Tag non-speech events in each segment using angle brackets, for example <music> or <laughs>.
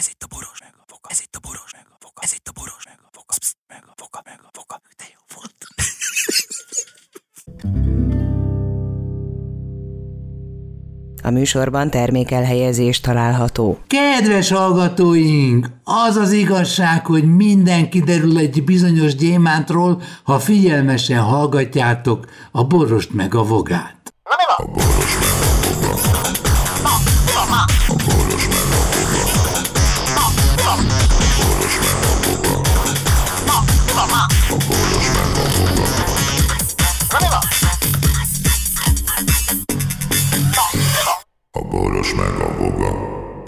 Ez itt a boros meg a foka. Ez itt a boros meg a foka. Ez itt a boros meg a foka. Psz, meg a foka, meg a foka. De jó volt. A műsorban termékelhelyezés található. Kedves hallgatóink, az az igazság, hogy minden kiderül egy bizonyos gyémántról, ha figyelmesen hallgatjátok a borost meg a vogát.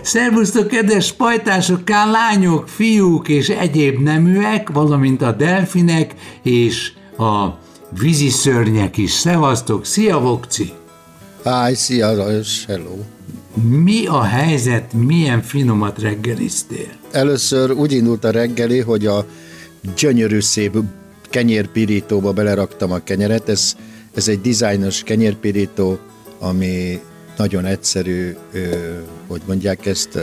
Szervusztok, kedves pajtásokká, lányok, fiúk és egyéb neműek, valamint a delfinek és a vízi szörnyek is. Szevasztok, szia Vokci! Háj, szia, Lajos, hello. Mi a helyzet, milyen finomat reggeliztél? Először úgy indult a reggeli, hogy a gyönyörű szép kenyérpirítóba beleraktam a kenyeret. Ez, ez egy dizájnos kenyérpirító, ami nagyon egyszerű, hogy mondják ezt,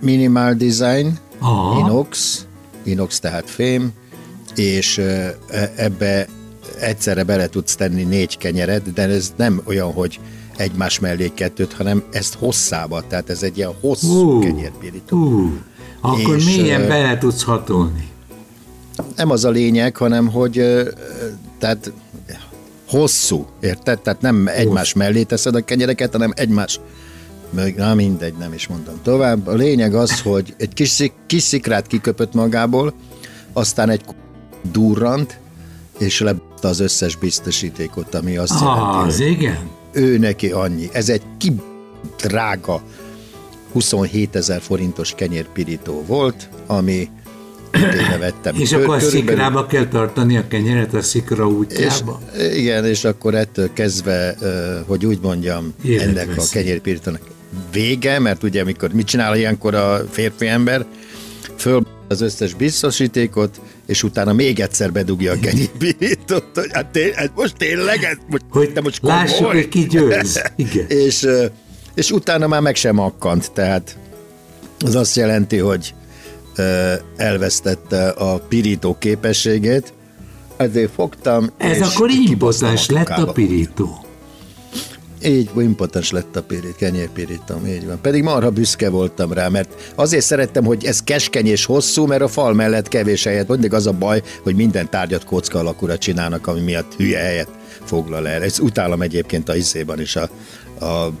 minimal design, Aha. inox, inox tehát fém, és e- ebbe egyszerre bele tudsz tenni négy kenyeret, de ez nem olyan, hogy egymás mellé kettőt, hanem ezt hosszába, tehát ez egy ilyen hosszú Ú, kenyérpirító. Ú, akkor És, mélyen bele tudsz hatolni. nem az a lényeg, hanem hogy tehát hosszú, érted? Tehát nem egymás mellé teszed a kenyereket, hanem egymás na mindegy, nem is mondom tovább. A lényeg az, hogy egy kis, szik, kis szikrát kiköpött magából, aztán egy durrant, és lebta az összes biztosítékot, ami azt Ah, jelenti, az hogy igen? ő neki annyi. Ez egy ki drága 27 ezer forintos kenyérpirító volt, ami idénre vettem. És Kör- akkor a körülbelül- szikrába kell tartani a kenyeret a szikra és, útjába? igen, és akkor ettől kezdve, hogy úgy mondjam, Életveszély. ennek a kenyérpirítónak vége, mert ugye amikor mit csinál ilyenkor a férfi ember, föl az összes biztosítékot, és utána még egyszer bedugja a kenyérpirítót, hogy hát, té- hát most tényleg, ez most, Hogy te most lássuk, komoly? hogy ki győz. <laughs> Igen. és, és utána már meg sem akkant, tehát az azt jelenti, hogy elvesztette a pirító képességét, ezért fogtam, Ez akkor impotens lett a pirító. Így, impotens lett a pirít, kenyérpirítom, így van. Pedig marha büszke voltam rá, mert azért szerettem, hogy ez keskeny és hosszú, mert a fal mellett kevés helyet. Mindig az a baj, hogy minden tárgyat kocka alakúra csinálnak, ami miatt hülye helyet foglal el. Ez utálom egyébként a izében is a, a,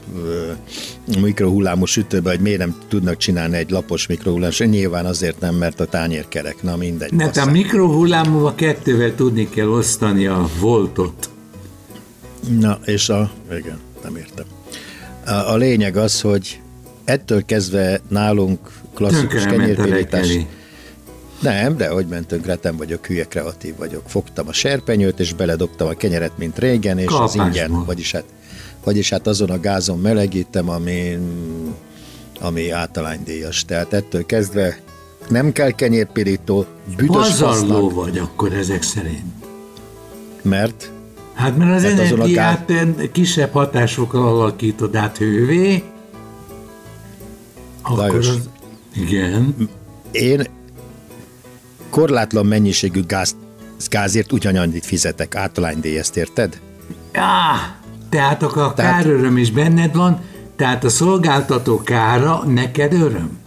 mikrohullámú sütőben, hogy miért nem tudnak csinálni egy lapos mikrohullámos. Nyilván azért nem, mert a tányér kerek. Na mindegy. Mert a mikrohullámúval kettővel tudni kell osztani a voltot. Na, és a... Igen, nem értem. A, a lényeg az, hogy ettől kezdve nálunk klasszikus kenyérpirítás... Nem, de hogy ment tönkre, nem vagyok hülye, kreatív vagyok. Fogtam a serpenyőt, és beledobtam a kenyeret, mint régen, és az Kapásból. ingyen, vagyis hát, vagyis hát azon a gázon melegítem, ami, ami általánydíjas. Tehát ettől kezdve nem kell kenyérpirító, büdös Pazarló vagy akkor ezek szerint. mert Hát mert az Hát azon a energiát kisebb hatásokkal alakítod át hővé, akkor Lajos. az... Igen. én korlátlan mennyiségű gáz, gázért ugyanannyit fizetek, általánydíj, ezt érted? Á, tehát akkor a Tehát- káröröm is benned van, tehát a szolgáltató kára neked öröm?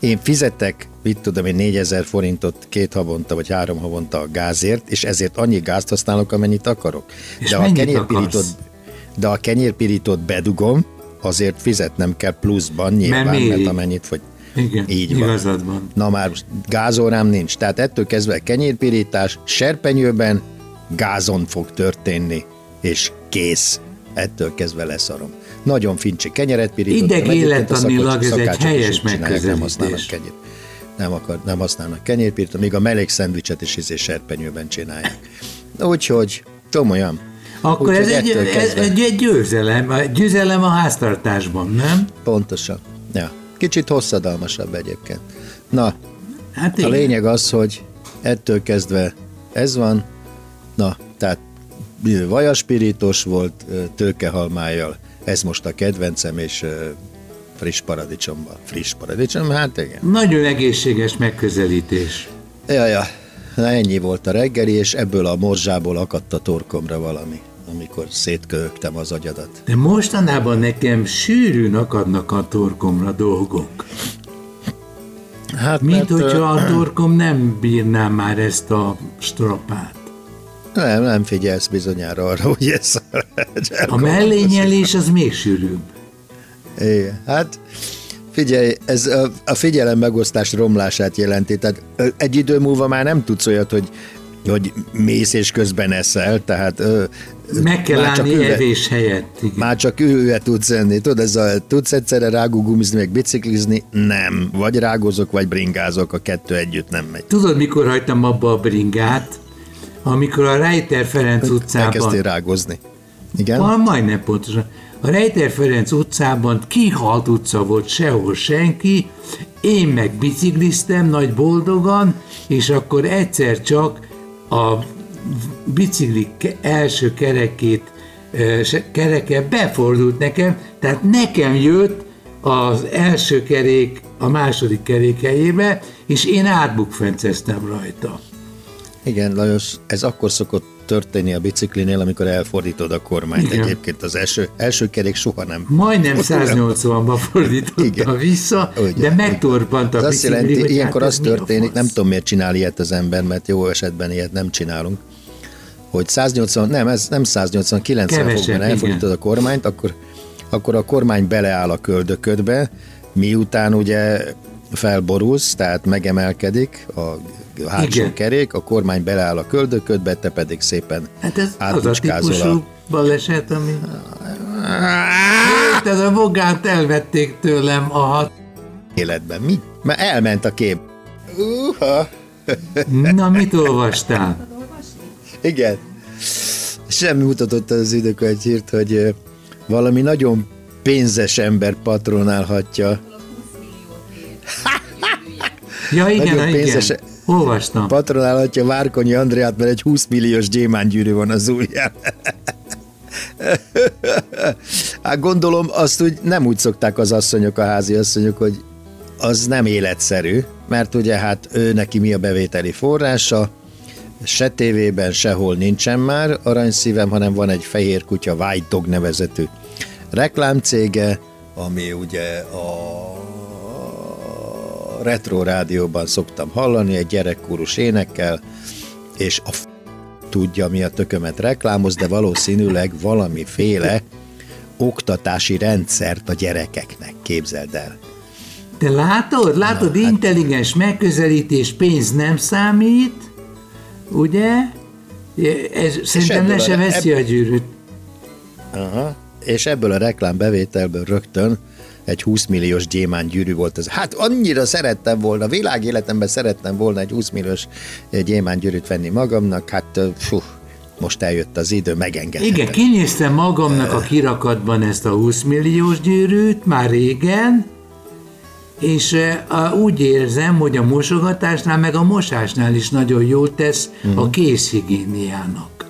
Én fizetek, mit tudom én, 4000 forintot két havonta vagy három havonta a gázért, és ezért annyi gázt használok, amennyit akarok. És de a kenyérpirítót, akarsz? de a kenyérpirítót bedugom, azért fizetnem kell pluszban nyilván, mert, méri. mert amennyit fogy. Igen, Így van. igazad van. Na már gázórám nincs, tehát ettől kezdve kenyérpirítás serpenyőben gázon fog történni, és kész. Ettől kezdve leszarom. Nagyon fincsi kenyeret pirítottam. Ideg a élettanilag ez egy helyes csinálják, Nem használnak megközelítés. kenyér. Nem, akar, nem használnak kenyérpirtot, még a meleg szendvicset is izé serpenyőben csinálják. Úgyhogy komolyan. Akkor Úgyhogy ez egy, ez egy, egy győzelem, egy győzelem a háztartásban, nem? Pontosan. Ja. Kicsit hosszadalmasabb egyébként. Na, Hát A igen. lényeg az, hogy ettől kezdve ez van, na, tehát vajaspirítós volt tőkehalmájjal, ez most a kedvencem, és friss paradicsomba. Friss paradicsom, hát igen. Nagyon egészséges megközelítés. Ja, ja, na ennyi volt a reggeli, és ebből a morzsából akadt a torkomra valami, amikor szétköhögtem az agyadat. De mostanában nekem sűrűn akadnak a torkomra dolgok. Hát, Mint mert, hogyha a <clears throat> torkom nem bírná már ezt a strapát. Nem, nem figyelsz bizonyára arra, hogy ez A mellényelés az még sűrűbb. Igen. Hát figyelj, ez a, a figyelem megosztás romlását jelenti. Tehát egy idő múlva már nem tudsz olyat, hogy hogy mész és közben eszel, tehát ö, Meg kell már állni üve- evés helyett. Igen. Már csak ülve tudsz enni. Tudod, ez a, tudsz egyszerre rágugumizni, meg biciklizni? Nem. Vagy rágozok, vagy bringázok, a kettő együtt nem megy. Tudod, mikor hagytam abba a bringát? Amikor a Reiter Ferenc utcában... Elkezdtél rágozni. Igen? Van, majdnem pontosan. A Reiter Ferenc utcában kihalt utca volt, sehol senki, én meg bicikliztem nagy boldogan, és akkor egyszer csak a bicikli első kerekét, kereke befordult nekem, tehát nekem jött az első kerék a második kerék helyébe, és én átbukfenceztem rajta. Igen, Lajos, ez akkor szokott történni a biciklinél, amikor elfordítod a kormányt. Igen. Egyébként az első, első kerék soha nem. Majdnem 180-ba fordította Igen. vissza, Ugye, de megtorpant a azt bicikli, jelenti, hogy ilyenkor hát az történik, nem tudom miért csinál ilyet az ember, mert jó esetben ilyet nem csinálunk, hogy 180, nem, ez nem 180, 90 Kevesebb, fokban elfordítod igen. a kormányt, akkor, akkor a kormány beleáll a köldöködbe, miután ugye felborulsz, tehát megemelkedik a hátsó Igen. kerék, a kormány beleáll a köldöködbe, te pedig szépen Hát ez az a típusú baleset, ami... Tehát a vogát elvették tőlem a hat... életben. Mi? Mert elment a kép. Uha. Na, mit olvastál? Igen. Semmi mutatott az idők egy hírt, hogy valami nagyon pénzes ember patronálhatja. Ja, igen, Nagyon igen. pénzes- Olvastam. Patronálhatja Várkonyi Andreát, mert egy 20 milliós gyémángyűrű van az ujján. Hát gondolom, azt úgy nem úgy szokták az asszonyok, a házi asszonyok, hogy az nem életszerű, mert ugye hát ő neki mi a bevételi forrása, se tévében, sehol nincsen már aranyszívem, hanem van egy fehér kutya White Dog nevezetű reklámcége, ami ugye a retro rádióban szoktam hallani, egy gyerekkórus énekkel, és a f- tudja, mi a tökömet reklámoz, de valószínűleg valamiféle oktatási rendszert a gyerekeknek, képzeld el. Te látod? Látod, hát- intelligens megközelítés, pénz nem számít, ugye? Ez, szerintem le a- se veszi a gyűrűt. Aha. És ebből a reklám rögtön egy 20 milliós gyémán gyűrű volt ez. Hát annyira szerettem volna, világéletemben szerettem volna egy 20 milliós gyémán gyűrűt venni magamnak, hát ö, fú, most eljött az idő, megengedhetem. Igen, kinéztem magamnak a kirakatban ezt a 20 milliós gyűrűt, már régen, és eh, a- úgy érzem, hogy a mosogatásnál, meg a mosásnál is nagyon jót tesz Mhm. a készhigiéniának.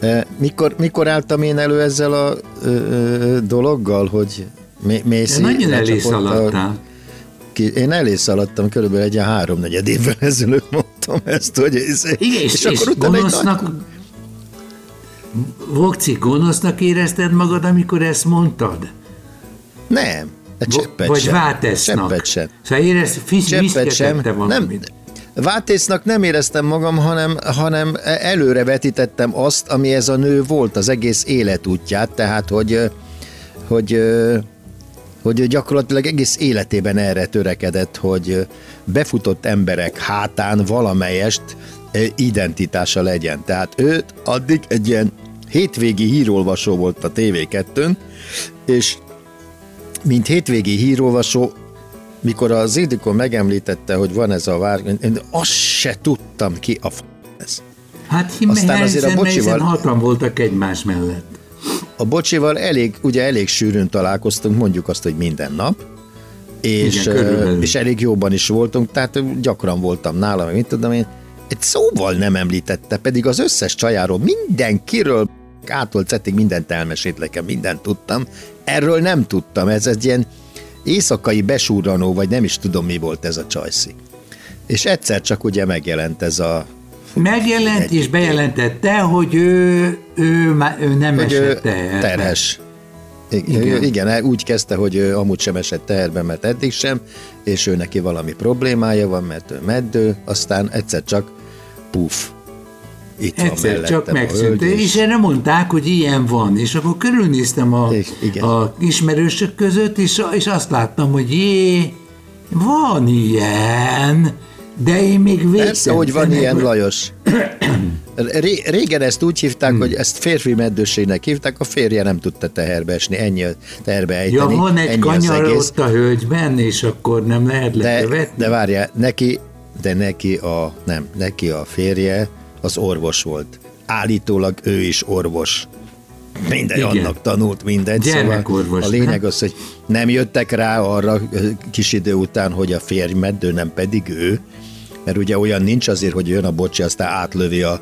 E, Mikor, mikor álltam én elő ezzel a ö, ö, dologgal, hogy De Mészi nagyon elé szaladtál. Ki, én elé szaladtam, körülbelül egy háromnegyed évvel <laughs> ezelőtt mondtam ezt, hogy ez, Igen, és, és, és utána egy gonosznak, nagy- Vokci, gonosznak érezted magad, amikor ezt mondtad? Nem, egy cseppet Vagy sem. vátesznak? Cseppet sem. Szóval érez, fisz, Cseppet sem. Nem. Vátésznak nem éreztem magam, hanem, hanem előre vetítettem azt, ami ez a nő volt, az egész életútját, tehát hogy, hogy, hogy gyakorlatilag egész életében erre törekedett, hogy befutott emberek hátán valamelyest ö, identitása legyen. Tehát őt addig egy ilyen hétvégi hírolvasó volt a TV2-n, és mint hétvégi hírolvasó, mikor az Ildikó megemlítette, hogy van ez a vár, én azt se tudtam ki a f- ez. Hát Aztán azért a bocsival- voltak egymás mellett. A bocsival elég, ugye elég sűrűn találkoztunk, mondjuk azt, hogy minden nap, és, Igen, és elég jóban is voltunk, tehát gyakran voltam nála, meg mit tudom én, egy szóval nem említette, pedig az összes csajáról, mindenkiről ától cetig mindent elmesélt nekem, mindent tudtam, erről nem tudtam, ez egy ilyen éjszakai besúranó, vagy nem is tudom mi volt ez a csajszi. És egyszer csak ugye megjelent ez a Megjelent Egy- és bejelentette, hogy ő, ő, ő nem hogy ő esett teherbe. terhes. Igen. igen. igen, úgy kezdte, hogy ő amúgy sem esett teherbe, mert eddig sem, és ő neki valami problémája van, mert ő meddő, aztán egyszer csak puf, itt van Egyszer mellettem csak megszűnt. hölgy, És erre mondták, hogy ilyen van. És akkor körülnéztem a, igen. a ismerősök között, és, és azt láttam, hogy jé, van ilyen, de én még végtem. Persze, hogy van ilyen, Lajos. <clears throat> Ré- Régen ezt úgy hívták, Hmm. hogy ezt férfi meddőségnek hívták, a férje nem tudta teherbe esni, ennyi a teherbe Ja, ejteni. van egy kanyar ott a hölgyben, és akkor nem lehet De, lekövetni. de várjál, neki, de neki a, nem, neki a férje az orvos volt. Állítólag ő is orvos. Mindegy, Igen. annak tanult mindent. Gyermekorvos, a lényeg az, hogy nem jöttek rá arra kis idő után, hogy a férj meddő, nem pedig ő, mert ugye olyan nincs azért, hogy jön a bocsi, aztán átlövi a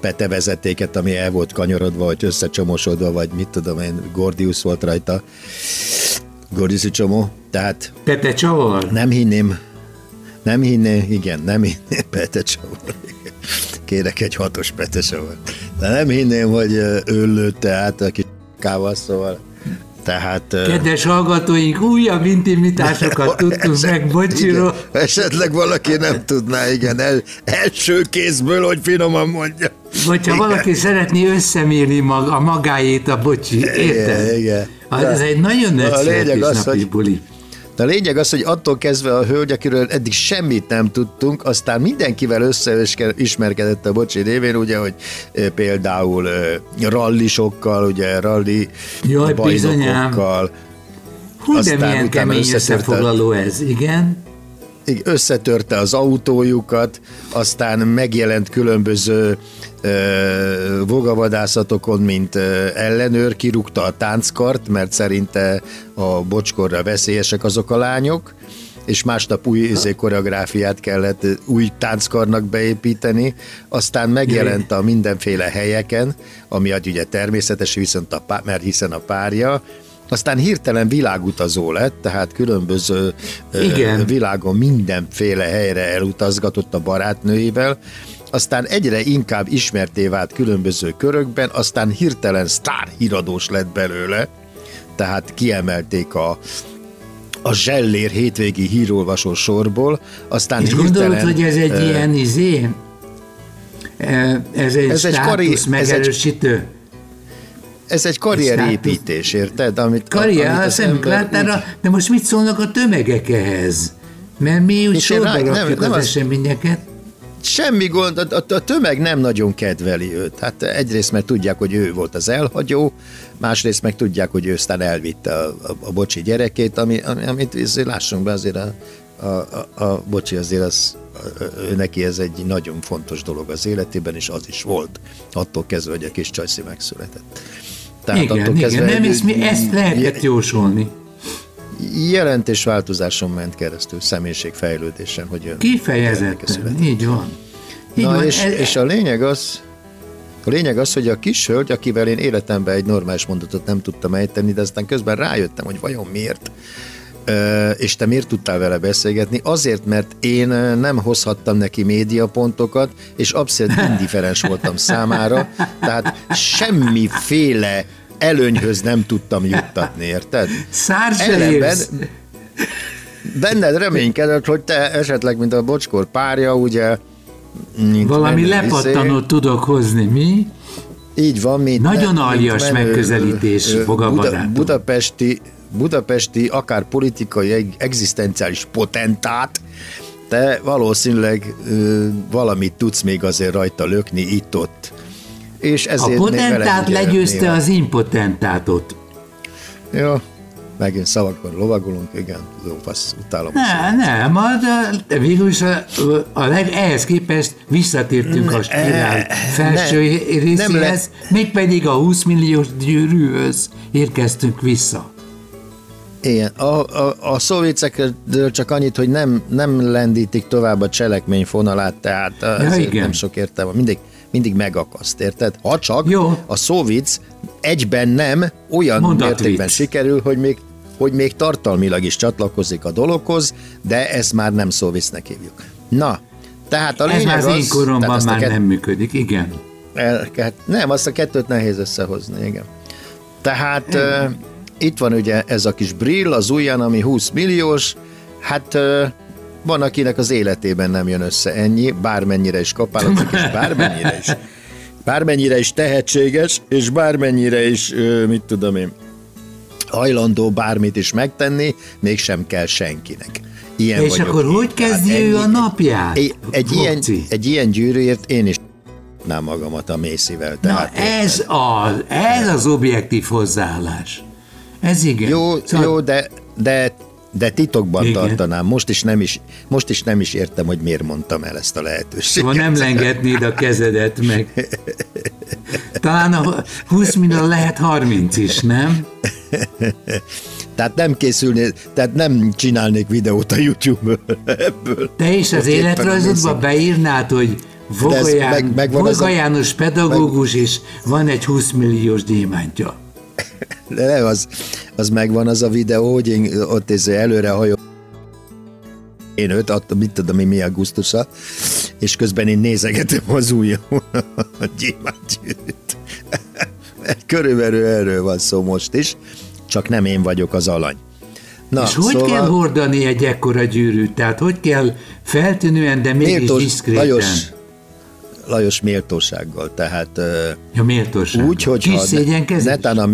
petevezetéket, ami el volt kanyarodva, vagy összecsomosodva, vagy mit tudom én, Gordius volt rajta, Gordiusi csomó, tehát Pete csavar? nem hinném, nem hinném, igen, nem hinném <laughs> Pete Csavar. Kérek egy hatos Pete Csavar. De nem hinném, hogy ő lőtte át a kis kával, szóval tehát... Kedves hallgatóink, újabb intimitásokat <laughs> tudtunk meg Bocsiról. igen, esetleg valaki nem tudná, igen, el, első kézből, hogy finoman mondja. Vagy ha valaki szeretné összemérni mag, a magáét a bocsi, érted? Igen, igen. Hát ez egy nagyon nagy A lényeg az, születésnapi hogy- buli. De a lényeg az, hogy attól kezdve a hölgy, akiről eddig semmit nem tudtunk, aztán mindenkivel összeismerkedett a bocsi révén, ugye, hogy például rallisokkal, ugye ralli Jaj, bajnokokkal, Hú, de milyen kemény összefoglaló ez, igen. Így összetörte az autójukat, aztán megjelent különböző ö, vogavadászatokon, mint ö, ellenőr, kirúgta a tánckart, mert szerinte a bocskorra veszélyesek azok a lányok, és másnap új izé, koreográfiát kellett új tánckarnak beépíteni, aztán megjelent a mindenféle helyeken, ami hát ugye természetes, viszont a pá- mert hiszen a párja, aztán hirtelen világutazó lett, tehát különböző Igen. világon mindenféle helyre elutazgatott a barátnőivel, aztán egyre inkább ismerté vált különböző körökben, aztán hirtelen sztárhíradós lett belőle, tehát kiemelték a, a zsellér hétvégi hírolvasó sorból, aztán És hirtelen... gondolod, hogy ez egy ilyen izé? Ez egy Ez egy kari- státusz ez egy- megerősítő? Ez egy karrierépítés, érted? Amit, Karrier, amit az ember láttára, de most mit szólnak a tömegek ehhez? Mert mi úgy sorba rá- nem- rakjuk nem az az- eseményeket. Semmi gond, a, a, a tömeg nem nagyon kedveli őt. Hát egyrészt mert tudják, hogy ő volt az elhagyó, másrészt meg tudják, hogy ő aztán elvitte a, a, a bocsi gyerekét, ami, ami, amit lássunk be azért a, a, a, a bocsi azért az, ő neki ez egy nagyon fontos dolog az életében, és az is volt, attól kezdve, hogy a kis csajszi megszületett. Igen, igen, nem, ezt, mi, ezt lehetett jósolni. Jelentős változáson ment keresztül, személyiségfejlődésen, hogy ön Kifejezetten, így van. Így Na van. és, Ez- és a lényeg az, a lényeg az, hogy a kis hölgy, akivel én életemben egy normális mondatot nem tudtam ejteni, de aztán közben rájöttem, hogy vajon miért, és te miért tudtál vele beszélgetni? Azért, mert én nem hozhattam neki médiapontokat, és abszolút <laughs> indiferens voltam számára, tehát semmiféle előnyhöz nem tudtam juttatni, érted? Szár Ellenben benned reménykedett, hogy te esetleg, mint a bocskor párja, ugye... Valami menő lepattanót tudok hozni, mi? Így van, mint Nagyon aljas megközelítés, ö, Foga Buda, budapesti, budapesti, akár politikai, eg- egzisztenciális potentát, te valószínűleg ö, valamit tudsz még azért rajta lökni itt-ott. És A ezért még potentát legyőzte néha- az impotentátot. Jó, megint szavakban lovagolunk, igen, lófasz, utálom. a Nem, nem, a, de végül is a, a leg, ehhez képest visszatértünk a spirál felső ne, nem részéhez, mégpedig a 20 milliós gyűrűhöz érkeztünk vissza. Igen, a, a, a szóvicekről csak annyit, hogy nem, nem lendítik tovább a cselekmény fonalát, tehát azért igen. nem sok értelme. Mindig, mindig megakaszt, érted? Ha csak Jó. a szóvic egyben nem olyan Mondatvic. mértékben sikerül, hogy még hogy még tartalmilag is csatlakozik a dologhoz, de ezt már nem szóvicnek hívjuk. Na, tehát a Ez lényeg már az én tehát koromban már kett- nem működik, igen. el, nem, azt a kettőt nehéz összehozni, igen. Tehát uh, itt van ugye ez a kis brill az ujjan, ami 20 milliós, hát van, akinek az életében nem jön össze ennyi, bármennyire is kapálódik, és bármennyire is, bármennyire is tehetséges, és bármennyire is, mit tudom én, hajlandó bármit is megtenni, mégsem kell senkinek. Ilyen És akkor én. hogy Tehát kezdi ő ennyi- a napját? egy, egy, ilyen, egy ilyen gyűrűért én is nem magamat a mészivel. Na Tehát ez az, ez az objektív hozzáállás. Ez igen. Jó, Szóval- jó de, de, de titokban Igen. tartanám. Most is, nem is, most is nem is értem, hogy miért mondtam el ezt a lehetőséget. Szóval nem lengetnéd a kezedet meg. <laughs> Talán a 20 millió lehet 30 is, nem? <laughs> Tehát nem készülnék, tehát nem csinálnék videót a YouTube-ből ebből. Te is az életrajzodba beírnád, hogy Voga, meg- a- Voga János pedagógus, és van egy 20 milliós gyémántja. De nem, az, az megvan az a videó, hogy én ott ez előre hajol én őt, attól mit tudom én, mi a gusztusa, és közben én nézegetem az ujjam <laughs> a gyémántgyűrűt. Körülbelül erről van szó most is, csak nem én vagyok az alany. Na, és hogy kell hordani egy ekkora gyűrűt? Tehát hogy kell feltűnően, de mégis méltós, diszkréten? Lajos, Lajos méltósággal, tehát Ja, méltóság. úgy, hogy Kis ha netán a,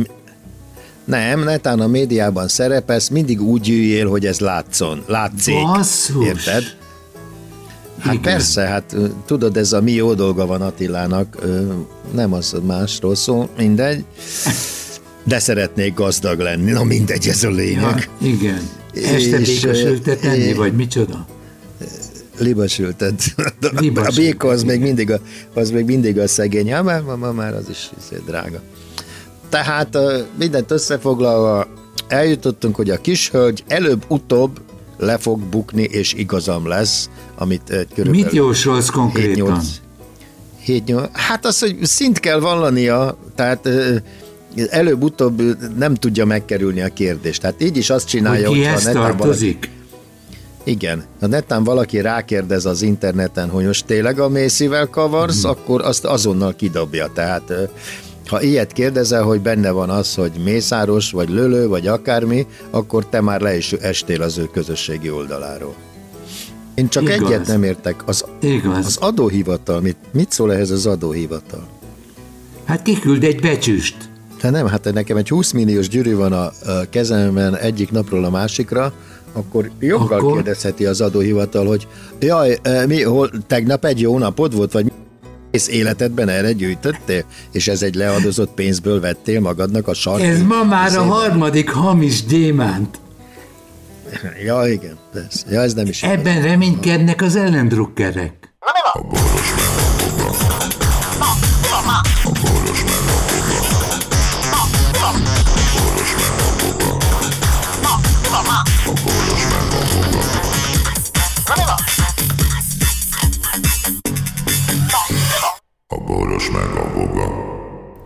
nem, netán a médiában szerepelsz, mindig úgy gyűjjél, hogy ez látszon, látszik. Basszus. Érted? Hát Igen. persze, hát tudod, ez a mi jó dolga van Attilának, nem az másról szó, mindegy. De szeretnék gazdag lenni, na mindegy, ez a Ja, lényeg. igen. Este És, békasültet ö, enni, é- vagy micsoda? Libasültet. A béka az még mindig a, az még mindig a szegény, hát már, ma, ma már az is drága. Tehát mindent összefoglalva eljutottunk, hogy a kis hölgy előbb-utóbb le fog bukni, és igazam lesz, amit körülbelül... Mit jósolsz konkrétan? 7-8. Hát az, hogy szint kell vallania, tehát előbb-utóbb nem tudja megkerülni a kérdést. Tehát így is azt csinálja, Hogy hogyha netán valaki? Igen, ha netán valaki rákérdez az interneten, hogy most tényleg a Mészivel kavarsz, Mhm. akkor azt azonnal kidobja. Tehát ha ilyet kérdezel, hogy benne van az, hogy mészáros, vagy lölő, vagy akármi, akkor te már le is estél az ő közösségi oldaláról. Én csak Igaz. egyet nem értek, az, Igaz. az adóhivatal, mit, mit szól ehhez az adóhivatal? Hát kiküld egy becsüst. Hát nem, hát nekem egy 20 milliós gyűrű van a, a kezemben egyik napról a másikra, akkor joggal Akkor? kérdezheti az adóhivatal, hogy jaj, e, mi, hol, tegnap egy jó napod volt, vagy egész életedben erre gyűjtöttél, és ez egy leadozott pénzből vettél magadnak a sarki. Ez ma már a harmadik hamis gyémánt. Ja, igen, persze. Ja, ez nem is igaz. Ebben reménykednek az ellendrukkerek. A